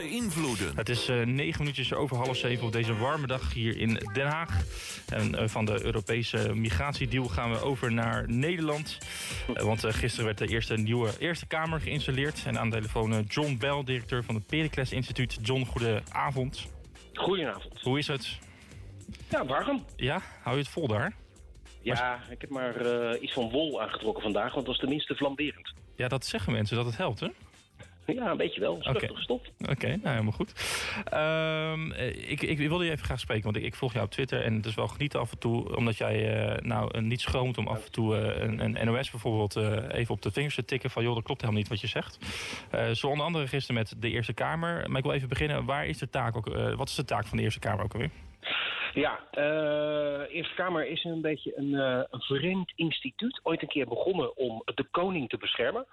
beïnvloeden. Het is uh, negen minuutjes over half zeven op deze warme dag hier in Den Haag. En uh, van de Europese migratiedeal gaan we over naar Nederland. Uh, want gisteren werd de eerste nieuwe Eerste Kamer geïnstalleerd. En aan de telefoon John Bell, directeur van het Pericles Instituut. John, goedenavond. Goedenavond. Hoe is het? Ja, warm. Ja, hou je het vol daar? Ja, ik heb maar iets van wol aangetrokken vandaag, want dat is tenminste flamberend. Ja, dat zeggen mensen dat het helpt, hè? Ja, een beetje wel. Oké, okay. stof. Oké, okay, nou helemaal goed. Um, ik, ik wilde je even graag spreken, want ik, ik, volg jou op Twitter en het is wel genieten af en toe, omdat jij uh, nou niet schroomt om af en toe uh, een, een, NOS bijvoorbeeld uh, even op de vingers te tikken van joh, dat klopt helemaal niet wat je zegt. zo onder andere gisteren met de Eerste Kamer. Maar ik wil even beginnen, waar is de taak ook, wat is de taak van de Eerste Kamer ook alweer? Ja, de uh, Eerste Kamer is een beetje een, uh, een vreemd instituut. Ooit een keer begonnen om de koning te beschermen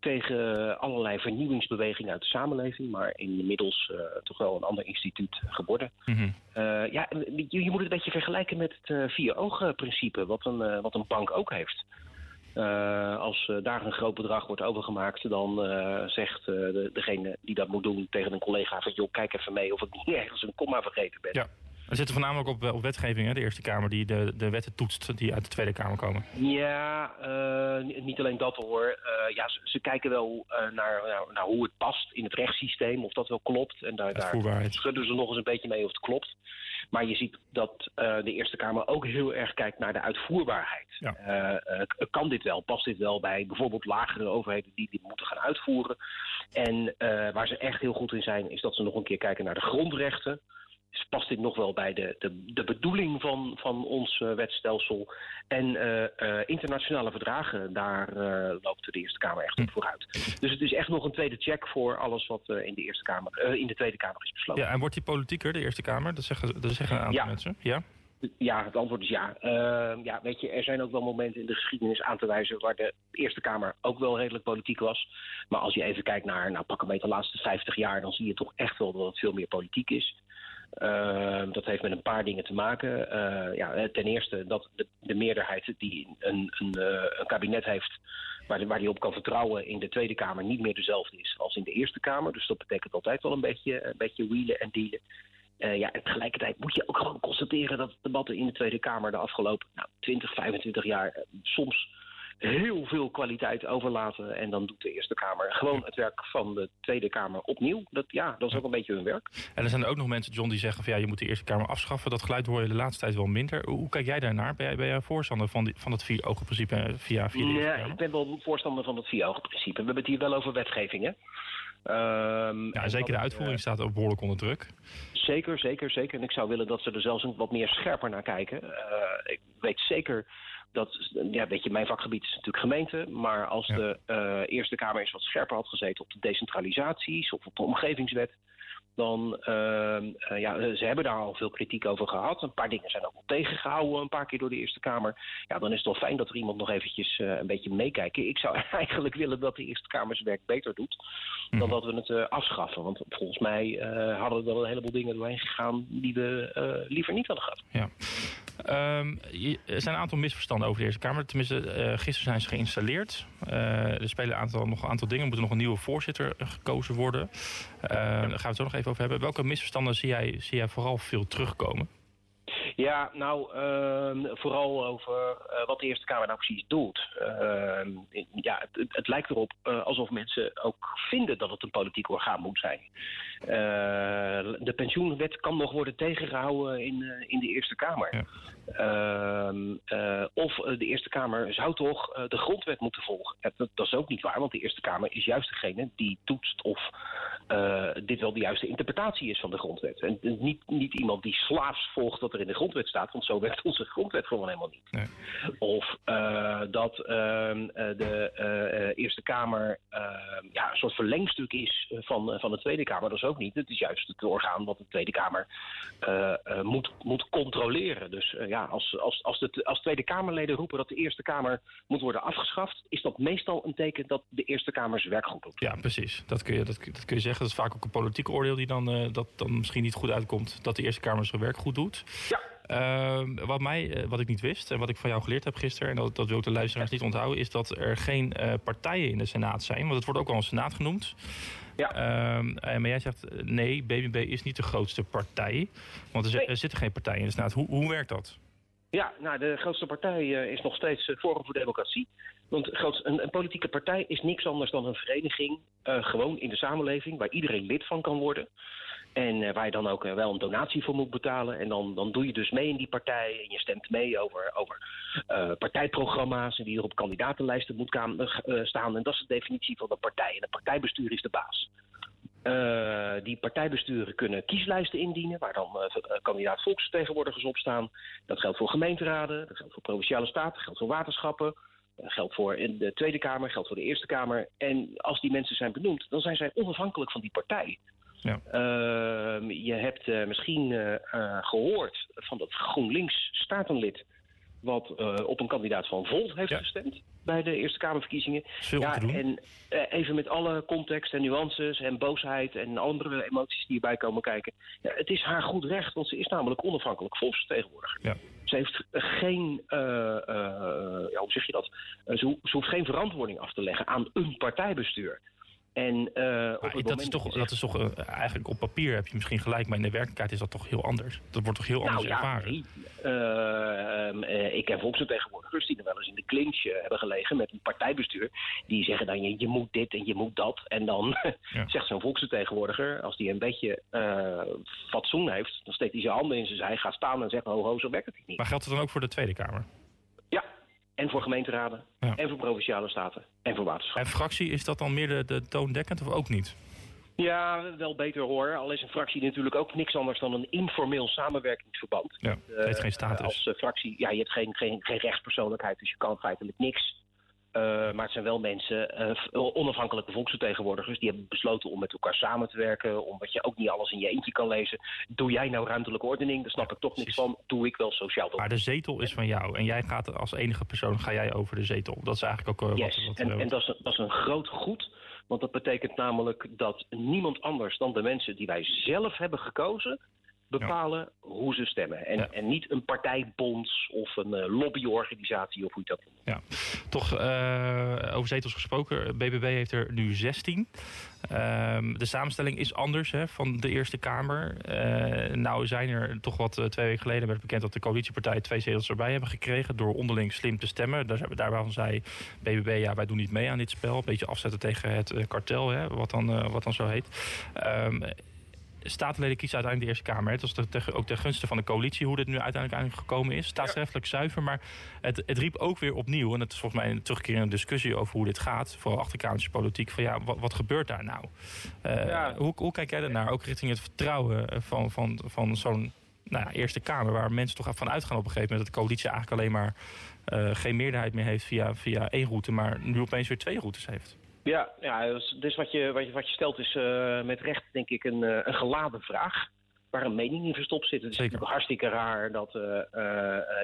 tegen allerlei vernieuwingsbewegingen uit de samenleving, maar inmiddels uh, toch wel een ander instituut geworden. Mm -hmm. uh, ja, je, je, moet het een beetje vergelijken met het uh, vier-ogen-principe, wat, een, wat een bank ook heeft. als daar een groot bedrag wordt overgemaakt, dan zegt de, degene die dat moet doen tegen een collega van joh, kijk even mee of ik niet ergens een komma vergeten ben. Ja. We zitten voornamelijk op, op wetgeving, hè? de Eerste Kamer, die de, de wetten toetst die uit de Tweede Kamer komen. Ja, uh, niet alleen dat hoor. Uh, ja, ze, ze, kijken wel uh, naar, naar, naar, hoe het past in het rechtssysteem, of dat wel klopt. En daar, daar schudden ze nog eens een beetje mee of het klopt. Maar je ziet dat de Eerste Kamer ook heel erg kijkt naar de uitvoerbaarheid. Ja. kan dit wel? Past dit wel bij bijvoorbeeld lagere overheden die dit moeten gaan uitvoeren? En waar ze echt heel goed in zijn, is dat ze nog een keer kijken naar de grondrechten past dit nog wel bij de, de, de bedoeling van, van ons uh, wetstelsel. En uh, uh, internationale verdragen, daar loopt de Eerste Kamer echt op vooruit. Dus het is echt nog een tweede check voor alles wat in, de Eerste Kamer, in de Tweede Kamer is besloten. Ja, en wordt die politieker, de Eerste Kamer? Dat zeggen, dat zeggen een aantal ja. mensen. Ja. Ja, het antwoord is ja. Uh, ja. Weet je, er zijn ook wel momenten in de geschiedenis aan te wijzen waar de Eerste Kamer ook wel redelijk politiek was. Maar als je even kijkt naar, nou pak een beetje de laatste 50 jaar, dan zie je toch echt wel dat het veel meer politiek is. Uh, dat heeft met een paar dingen te maken. Uh, ja, ten eerste dat de, de meerderheid die een, uh, een kabinet heeft waar, waar die op kan vertrouwen in de Tweede Kamer niet meer dezelfde is als in de Eerste Kamer. Dus dat betekent altijd wel een beetje, een beetje wielen en dealen. ja, en tegelijkertijd moet je ook gewoon constateren dat debatten in de Tweede Kamer de afgelopen nou, 20, 25 jaar soms heel veel kwaliteit overlaten. En dan doet de Eerste Kamer gewoon het werk van de Tweede Kamer opnieuw. Dat, ja, dat is ook een beetje hun werk. En er zijn er ook nog mensen, John, die zeggen van ja, je moet de Eerste Kamer afschaffen. Dat geluid hoor je de laatste tijd wel minder. Hoe kijk jij daarnaar? Ben jij, ben jij voorstander van, die, van het vier-ogen-principe via, via de Eerste ja, Kamer? ik ben wel voorstander van het vier-ogen-principe. We hebben het hier wel over wetgeving, hè? Um, ja, zeker de uitvoering uh, staat ook behoorlijk onder druk. Zeker, zeker, zeker. En ik zou willen dat ze er zelfs wat meer scherper naar kijken. Uh, ik weet zeker dat, ja, weet je, mijn vakgebied is natuurlijk gemeente. Maar als ja. de uh, Eerste Kamer eens wat scherper had gezeten op de decentralisaties of op de omgevingswet. Dan, uh, uh, ja, ze hebben daar al veel kritiek over gehad. Een paar dingen zijn ook wel tegengehouden, een paar keer door de Eerste Kamer. Ja, dan is het wel fijn dat er iemand nog eventjes uh, een beetje meekijkt. Ik zou eigenlijk willen dat de Eerste Kamer zijn werk beter doet. Dan mm -hmm. dat we het uh, afschaffen. Want volgens mij hadden er wel een heleboel dingen doorheen gegaan die we liever niet hadden gehad. Ja. Um, er zijn een aantal misverstanden over de Eerste Kamer. Tenminste, gisteren zijn ze geïnstalleerd. Er spelen een aantal, nog een aantal dingen. Er moet nog een nieuwe voorzitter gekozen worden. Daar gaan we het zo nog even over hebben. Welke misverstanden zie jij, zie jij vooral veel terugkomen? Ja, nou, uh, vooral over uh, wat de Eerste Kamer nou precies doet. Uh, ja, het, het, lijkt erop uh, alsof mensen ook vinden dat het een politiek orgaan moet zijn. de pensioenwet kan nog worden tegengehouden in, in de Eerste Kamer. Ja. of de Eerste Kamer zou toch de grondwet moeten volgen. Dat, dat, is ook niet waar, want de Eerste Kamer is juist degene die toetst of dit wel de juiste interpretatie is van de grondwet. En niet, niet iemand die slaafs volgt wat er in de grondwet staat, want zo werkt onze grondwet gewoon helemaal niet. Nee. Of uh, dat uh, de uh, Eerste Kamer ja, een soort verlengstuk is van, van de Tweede Kamer. Dat is ook niet. Het is juist het orgaan wat de Tweede Kamer moet, moet controleren. Dus ja, als, als, als, de, als Tweede Kamerleden roepen dat de Eerste Kamer moet worden afgeschaft, is dat meestal een teken dat de Eerste Kamer zijn werk goed doet. Ja, precies. Dat kun je, dat, dat kun je zeggen. Dat is vaak ook een politiek oordeel die dan, dat dan misschien niet goed uitkomt dat de Eerste Kamer zijn werk goed doet. Ja. Uh, wat, mij, wat ik niet wist en wat ik van jou geleerd heb gisteren... en dat, dat wil ik de luisteraars niet onthouden... is dat er geen uh, partijen in de Senaat zijn. Want het wordt ook wel een Senaat genoemd. Ja. Ehm, maar jij zegt nee, BBB is niet de grootste partij. Want er, er zitten geen partijen in de Senaat. Hoe, hoe werkt dat? Ja, nou, de grootste partij is nog steeds Forum voor Democratie. Want een, een, politieke partij is niks anders dan een vereniging, gewoon in de samenleving, waar iedereen lid van kan worden. En uh, waar je dan ook uh, wel een donatie voor moet betalen. En dan, dan doe je dus mee in die partij. En je stemt mee over, over partijprogramma's. En wie er op kandidatenlijsten moet staan. En dat is de definitie van een partij. En een partijbestuur is de baas. die partijbesturen kunnen kieslijsten indienen, waar dan kandidaat volksvertegenwoordigers op staan. Dat geldt voor gemeenteraden, dat geldt voor provinciale staten, dat geldt voor waterschappen. Geldt voor in de Tweede Kamer, geldt voor de Eerste Kamer. En als die mensen zijn benoemd, dan zijn zij onafhankelijk van die partij. Ja. Uh, je hebt uh, misschien uh, gehoord van dat GroenLinks statenlid wat op een kandidaat van Volt heeft ja. gestemd bij de Eerste Kamerverkiezingen. Ja, en even met alle context en nuances en boosheid en andere emoties die erbij komen kijken. Ja, het is haar goed recht, want ze is namelijk onafhankelijk volksvertegenwoordiger. Ja. Ze heeft geen, ja, hoe zeg je dat? Ze, ze hoeft geen verantwoording af te leggen aan een partijbestuur. En, uh, dat, is toch, dat is toch uh, eigenlijk op papier heb je misschien gelijk, maar in de werkelijkheid is dat toch heel anders. Dat wordt toch heel nou, anders ja, ervaren. Nee. Uh, ik ken volksvertegenwoordigers die er wel eens in de clinch hebben gelegen met een partijbestuur. Die zeggen dan je, je moet dit en je moet dat. En dan ja. zegt zo'n volksvertegenwoordiger, als die een beetje fatsoen heeft, dan steekt hij zijn handen in zijn zij, gaat staan en zegt ho ho, zo werkt het niet. Maar geldt het dan ook voor de Tweede Kamer? En voor gemeenteraden, ja. en voor provinciale staten, en voor waterschappen. En fractie, is dat dan meer de, de toondekkend of ook niet? Ja, wel beter hoor. Al is een fractie natuurlijk ook niks anders dan een informeel samenwerkingsverband. Ja, het heeft geen status. als fractie, ja, je hebt geen, geen, geen rechtspersoonlijkheid, dus je kan feitelijk niks. Uh, maar het zijn wel mensen, uh, onafhankelijke volksvertegenwoordigers, die hebben besloten om met elkaar samen te werken, omdat je ook niet alles in je eentje kan lezen. Doe jij nou ruimtelijke ordening? Daar snap ik toch niks van. Doe ik wel sociaal. Maar de zetel is van jou en jij gaat als enige persoon ga jij over de zetel. Dat is eigenlijk ook uh, yes. wat, wat, en, en dat, is, dat is een groot goed. Want dat betekent namelijk dat niemand anders dan de mensen die wij zelf hebben gekozen, bepalen ja. hoe ze stemmen. En, ja. en niet een partijbond of een uh, lobbyorganisatie of hoe je dat noemt. Ja, toch uh, over zetels gesproken. BBB heeft er nu 16. Uh, de samenstelling is anders hè, van de Eerste Kamer. Uh, nou zijn er toch wat twee weken geleden werd bekend dat de coalitiepartijen twee zetels erbij hebben gekregen door onderling slim te stemmen. Daar, daarvan zei BBB, ja wij doen niet mee aan dit spel. Een beetje afzetten tegen het kartel, hè, wat, dan, wat dan zo heet. Statenleden kiezen uiteindelijk de Eerste Kamer. Het was de, ook ten gunste van de coalitie hoe dit nu uiteindelijk gekomen is. Staatsrechtelijk zuiver, maar het, het, riep ook weer opnieuw... en het is volgens mij een terugkerende discussie over hoe dit gaat... vooral achterkamertje politiek, van ja, wat, wat gebeurt daar nou? Uh, ja. hoe, hoe, kijk jij daarnaar, ook richting het vertrouwen van, van, van zo'n nou ja, Eerste Kamer... waar mensen toch van uitgaan op een gegeven moment... dat de coalitie eigenlijk alleen maar uh, geen meerderheid meer heeft via, via één route... maar nu opeens weer twee routes heeft? Ja, ja dus, dus wat, je, wat, je, wat je stelt is uh, met recht denk ik een, uh, een geladen vraag. Waar een mening in verstopt zit. Het is natuurlijk hartstikke raar dat uh,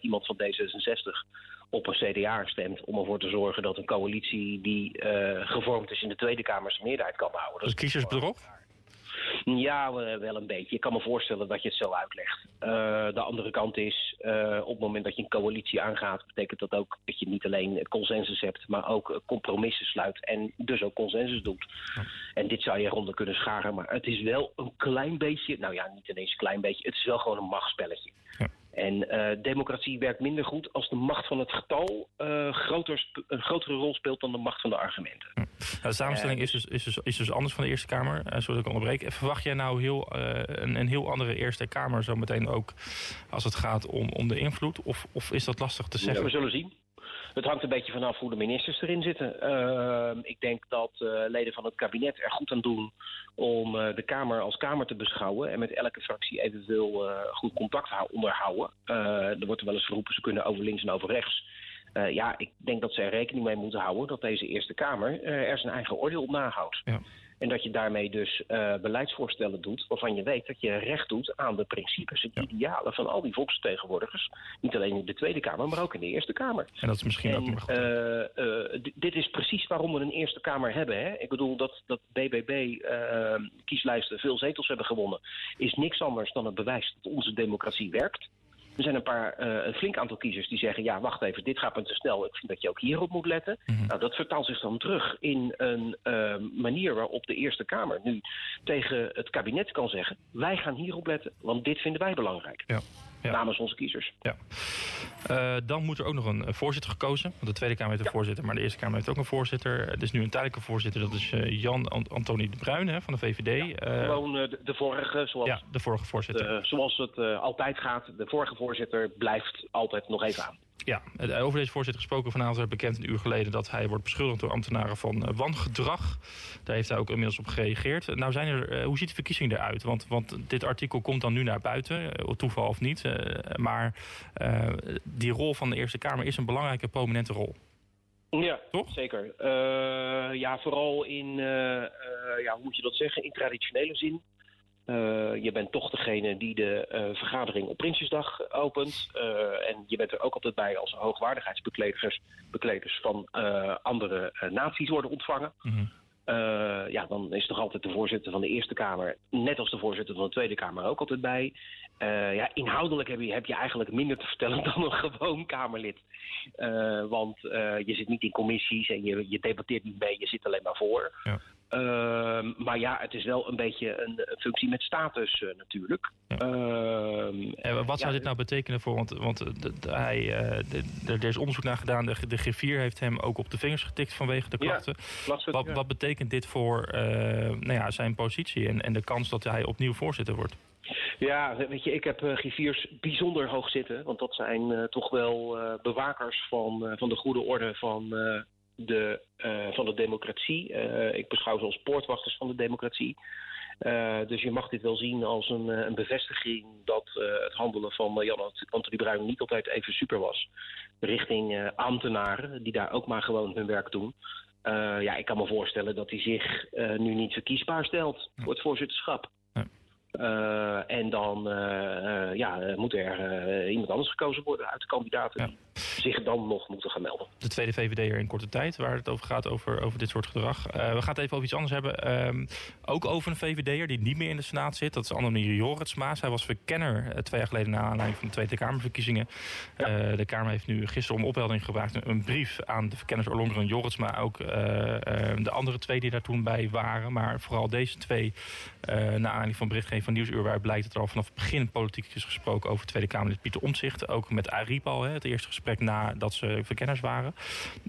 iemand van D66 op een CDA stemt... om ervoor te zorgen dat een coalitie die gevormd is in de Tweede Kamer zijn meerderheid kan behouden. Dat is kiezersbedrog? Ja, wel een beetje. Ik kan me voorstellen dat je het zo uitlegt. Uh, de andere kant is, uh, op het moment dat je een coalitie aangaat... betekent dat ook dat je niet alleen consensus hebt... maar ook compromissen sluit en dus ook consensus doet. En dit zou je eronder kunnen scharen, maar het is wel een klein beetje... nou ja, niet ineens een klein beetje, het is wel gewoon een machtsspelletje. Ja. En uh, democratie werkt minder goed als de macht van het getal uh, groter een grotere rol speelt dan de macht van de argumenten. Hm. Nou, de samenstelling is, dus, is, dus, is dus anders van de Eerste Kamer, uh, zoals ik onderbreek. Verwacht jij nou heel, een, een, heel andere Eerste Kamer zometeen ook als het gaat om, om de invloed? Of, of is dat lastig te zeggen? Ja, we zullen zien. Het hangt een beetje vanaf hoe de ministers erin zitten. Uh, ik denk dat uh, leden van het kabinet er goed aan doen om uh, de Kamer als Kamer te beschouwen en met elke fractie eventueel goed contact onderhouden. er wordt wel eens geroepen, ze kunnen over links en over rechts. ja, ik denk dat ze er rekening mee moeten houden dat deze Eerste Kamer er zijn eigen oordeel op nahoudt. Ja. En dat je daarmee dus uh, beleidsvoorstellen doet waarvan je weet dat je recht doet aan de principes en ja. idealen van al die volksvertegenwoordigers. Niet alleen in de Tweede Kamer, maar ook in de Eerste Kamer. En dat is misschien en, ook maar goed. Uh, dit is precies waarom we een Eerste Kamer hebben. Hè? Ik bedoel dat, dat BBB-kieslijsten veel zetels hebben gewonnen, is niks anders dan het bewijs dat onze democratie werkt. Er zijn een paar, een flink aantal kiezers die zeggen: ja, wacht even, dit gaat me te snel. Ik vind dat je ook hierop moet letten. Mhm. Nou, dat vertaalt zich dan terug in een manier waarop de Eerste Kamer nu tegen het kabinet kan zeggen: wij gaan hierop letten, want dit vinden wij belangrijk. Ja ja. namens onze kiezers. Ja. Uh, dan moet er ook nog een voorzitter gekozen. Want de Tweede Kamer heeft een voorzitter, maar de Eerste Kamer heeft ook een voorzitter. Er is nu een tijdelijke voorzitter, dat is uh, Jan Antoni de Bruin hè, van de VVD. Ja, gewoon de, de, vorige, zoals, ja, de vorige voorzitter. zoals het altijd gaat. De vorige voorzitter blijft altijd nog even aan. Ja, over deze voorzitter gesproken vanavond werd bekend een uur geleden dat hij wordt beschuldigd door ambtenaren van uh, wangedrag. Daar heeft hij ook inmiddels op gereageerd. Nou zijn er, uh, hoe ziet de verkiezing eruit? Want, want dit artikel komt dan nu naar buiten, toeval of niet. maar die rol van de Eerste Kamer is een belangrijke, prominente rol. Ja, Toch? zeker. ja, vooral in, ja, hoe moet je dat zeggen, in traditionele zin. Uh, je bent toch degene die de uh, vergadering op Prinsjesdag opent. Uh, en je bent er ook altijd bij als hoogwaardigheidsbekleders bekleders van andere naties worden ontvangen. Mm -hmm. ja, dan is toch altijd de voorzitter van de Eerste Kamer, net als de voorzitter van de Tweede Kamer, ook altijd bij. ja, inhoudelijk heb je, heb je eigenlijk minder te vertellen dan een gewoon Kamerlid. want je zit niet in commissies en je, je debatteert niet mee, je zit alleen maar voor. Ja. Ehm, maar ja, het is wel een beetje een, functie met status uh, natuurlijk. Ehm, en wat zou dit nou betekenen voor... want, want hij, uh, er is onderzoek naar gedaan... De, de griffier heeft hem ook op de vingers getikt vanwege de klachten. Ja, wat, wat, betekent dit voor nou ja, zijn positie en, en de kans dat hij opnieuw voorzitter wordt? Ja, weet je, ik heb uh, griffiers bijzonder hoog zitten. Want dat zijn uh, toch wel uh, bewakers van, van de goede orde van de, uh, van de democratie. Uh, ik beschouw ze als poortwachters van de democratie. Uh, dus je mag dit wel zien als een, een bevestiging dat het handelen van Jan Anthony Bruin niet altijd even super was. Richting ambtenaren die daar ook maar gewoon hun werk doen. ja, ik kan me voorstellen dat hij zich nu niet verkiesbaar stelt voor het voorzitterschap. Uh, en dan uh, ja, moet er iemand anders gekozen worden uit de kandidaten die zich dan nog moeten gaan melden. De tweede VVD'er in korte tijd, waar het over gaat, over, over dit soort gedrag. we gaan het even over iets anders hebben. Ehm, ook over een VVD'er die niet meer in de Senaat zit. Dat is Annemarie Joritsma. Hij was verkenner twee jaar geleden na aanleiding van de Tweede Kamerverkiezingen. Ja. de Kamer heeft nu gisteren om ophelding gevraagd een brief aan de verkenners Orlonger en Joritsma. Ook de andere twee die daar toen bij waren. Maar vooral deze twee, na aanleiding van berichtgeving van Nieuwsuur... waaruit blijkt dat er al vanaf het begin politiek is gesproken... over Tweede Kamerlid Pieter Omtzigt. Ook met Ariep al, het eerste gesprek nadat ze verkenners waren.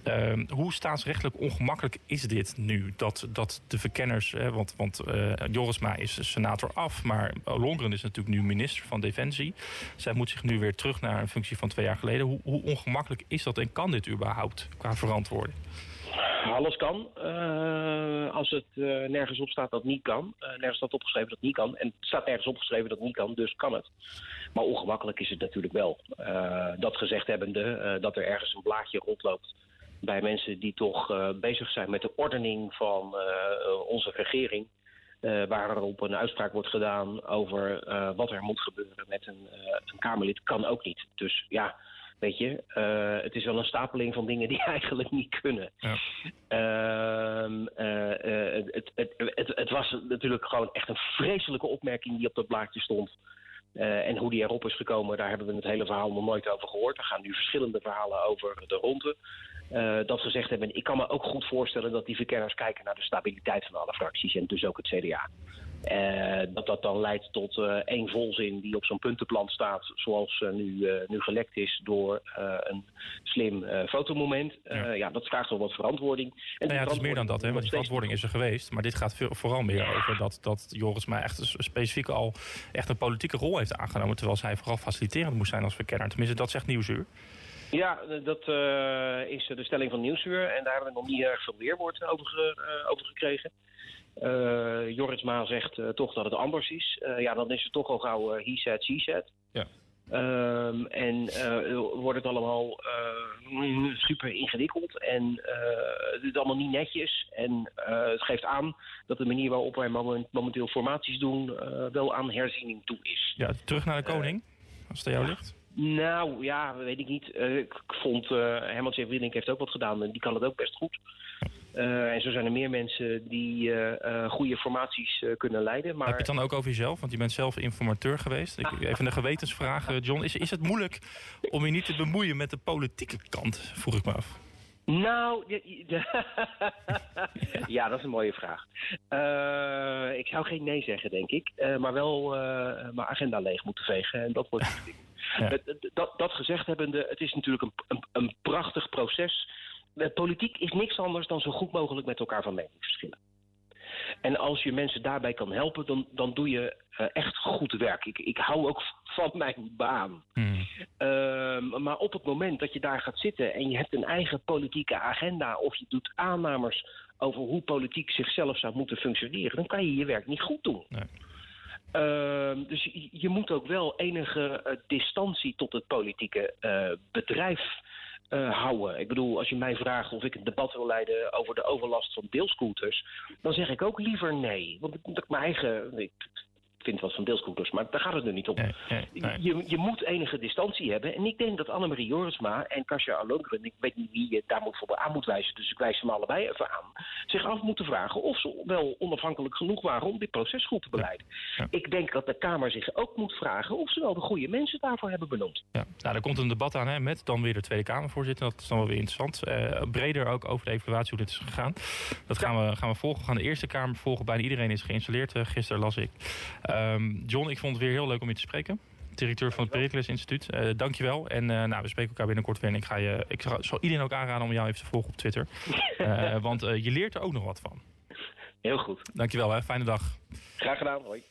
Uh, hoe staatsrechtelijk ongemakkelijk is dit nu? Dat, dat de verkenners... Hè, want want uh, Jorisma is senator af... maar Longren is natuurlijk nu minister van Defensie. Zij moet zich nu weer terug naar een functie van twee jaar geleden. Hoe, hoe ongemakkelijk is dat en kan dit überhaupt qua verantwoording? Alles kan. Uh, als het uh, nergens op staat dat niet kan. Uh, nergens staat opgeschreven dat niet kan. En het staat nergens opgeschreven dat niet kan, dus kan het. Maar ongemakkelijk is het natuurlijk wel. dat gezegd hebbende, dat er ergens een blaadje rondloopt bij mensen die toch bezig zijn met de ordening van onze regering. waar er op een uitspraak wordt gedaan over wat er moet gebeuren met een, een Kamerlid, kan ook niet. Dus ja, Weet je, uh, het is wel een stapeling van dingen die eigenlijk niet kunnen. Ja. Uh, uh, het, het, het, het, was natuurlijk gewoon echt een vreselijke opmerking die op dat blaadje stond. en hoe die erop is gekomen, daar hebben we het hele verhaal nog nooit over gehoord. Er gaan nu verschillende verhalen over de ronde. dat gezegd hebben, ik kan me ook goed voorstellen dat die verkenners kijken naar de stabiliteit van alle fracties en dus ook het CDA. Uh, dat dat dan leidt tot uh, één volzin die op zo'n puntenplan staat, zoals uh, nu, nu gelekt is door een slim fotomoment. Ja. ja. dat vraagt wel wat verantwoording. En nou ja, het is meer dan dat, hè, want die verantwoording is er geweest. Maar dit gaat vooral meer over dat, dat Joris mij echt specifiek al echt een politieke rol heeft aangenomen. Terwijl zij vooral faciliterend moest zijn als verkenner. Tenminste, dat zegt Nieuwsuur. Ja, dat is de stelling van Nieuwsuur. En daar hebben we nog niet erg veel weerwoord over, ge, over gekregen. Uh, Joris Maa zegt uh, toch dat het anders is. Uh, ja, dan is het toch al gauw he said, she said. Ja. Um, en wordt het allemaal super ingewikkeld en het is allemaal niet netjes. En het geeft aan dat de manier waarop wij momenteel formaties doen wel aan herziening toe is. Ja, terug naar de koning, als het aan jou ligt. Nou, ja, weet ik niet. ik vond, uh, Herman Severink heeft ook wat gedaan en die kan het ook best goed. Uh, en zo zijn er meer mensen die uh, goede formaties kunnen leiden. Maar... Heb je het dan ook over jezelf? Want je bent zelf informateur geweest. Ik, even een gewetensvraag, John. Is, is het moeilijk om je niet te bemoeien met de politieke kant, vroeg ik me af. Nou, ja, dat is een mooie vraag. Ik zou geen nee zeggen, denk ik. Maar wel mijn agenda leeg moeten vegen. En dat wordt. ja. dat, dat gezegd hebbende, het is natuurlijk een, een, een prachtig proces. Politiek is niks anders dan zo goed mogelijk met elkaar van mening verschillen. En als je mensen daarbij kan helpen, dan, dan doe je uh, echt goed werk. Ik, ik hou ook van mijn baan. Mm. Uh, maar op het moment dat je daar gaat zitten en je hebt een eigen politieke agenda of je doet aannames over hoe politiek zichzelf zou moeten functioneren, dan kan je je werk niet goed doen. Nee. Uh, dus je, je, moet ook wel enige uh, distantie tot het politieke uh, bedrijf uh, houden. Ik bedoel, als je mij vraagt of ik een debat wil leiden over de overlast van deelscooters, dan zeg ik ook liever nee. Want ik, mijn eigen. Vind wat van deelscooters, maar daar gaat het nu niet om. Je, je moet enige distantie hebben. En ik denk dat Annemarie Jorisma en Kasia Alongren, ik weet niet wie je daar moet voor aan moet wijzen, dus ik wijs ze allebei even aan, zich af moeten vragen of ze wel onafhankelijk genoeg waren om dit proces goed te beleiden. Ik denk dat de Kamer zich ook moet vragen of ze wel de goede mensen daarvoor hebben benoemd. Ja. Nou, er komt een debat aan hè, met dan weer de Tweede Kamervoorzitter. Dat is dan wel weer interessant. Uh, breder ook over de evaluatie hoe dit is gegaan. Dat gaan, we, gaan we volgen. We gaan de Eerste Kamer volgen. Bijna iedereen is geïnstalleerd. Uh, gisteren las ik. Um, John, ik vond het weer heel leuk om je te spreken. Directeur van het Pericles Instituut. Uh, dankjewel. En uh, nou, we spreken elkaar binnenkort weer. En ik, ga je, ik zal iedereen ook aanraden om jou even te volgen op Twitter. Uh, want je leert er ook nog wat van. Heel goed. Dankjewel, hè. fijne dag. Graag gedaan, hoi.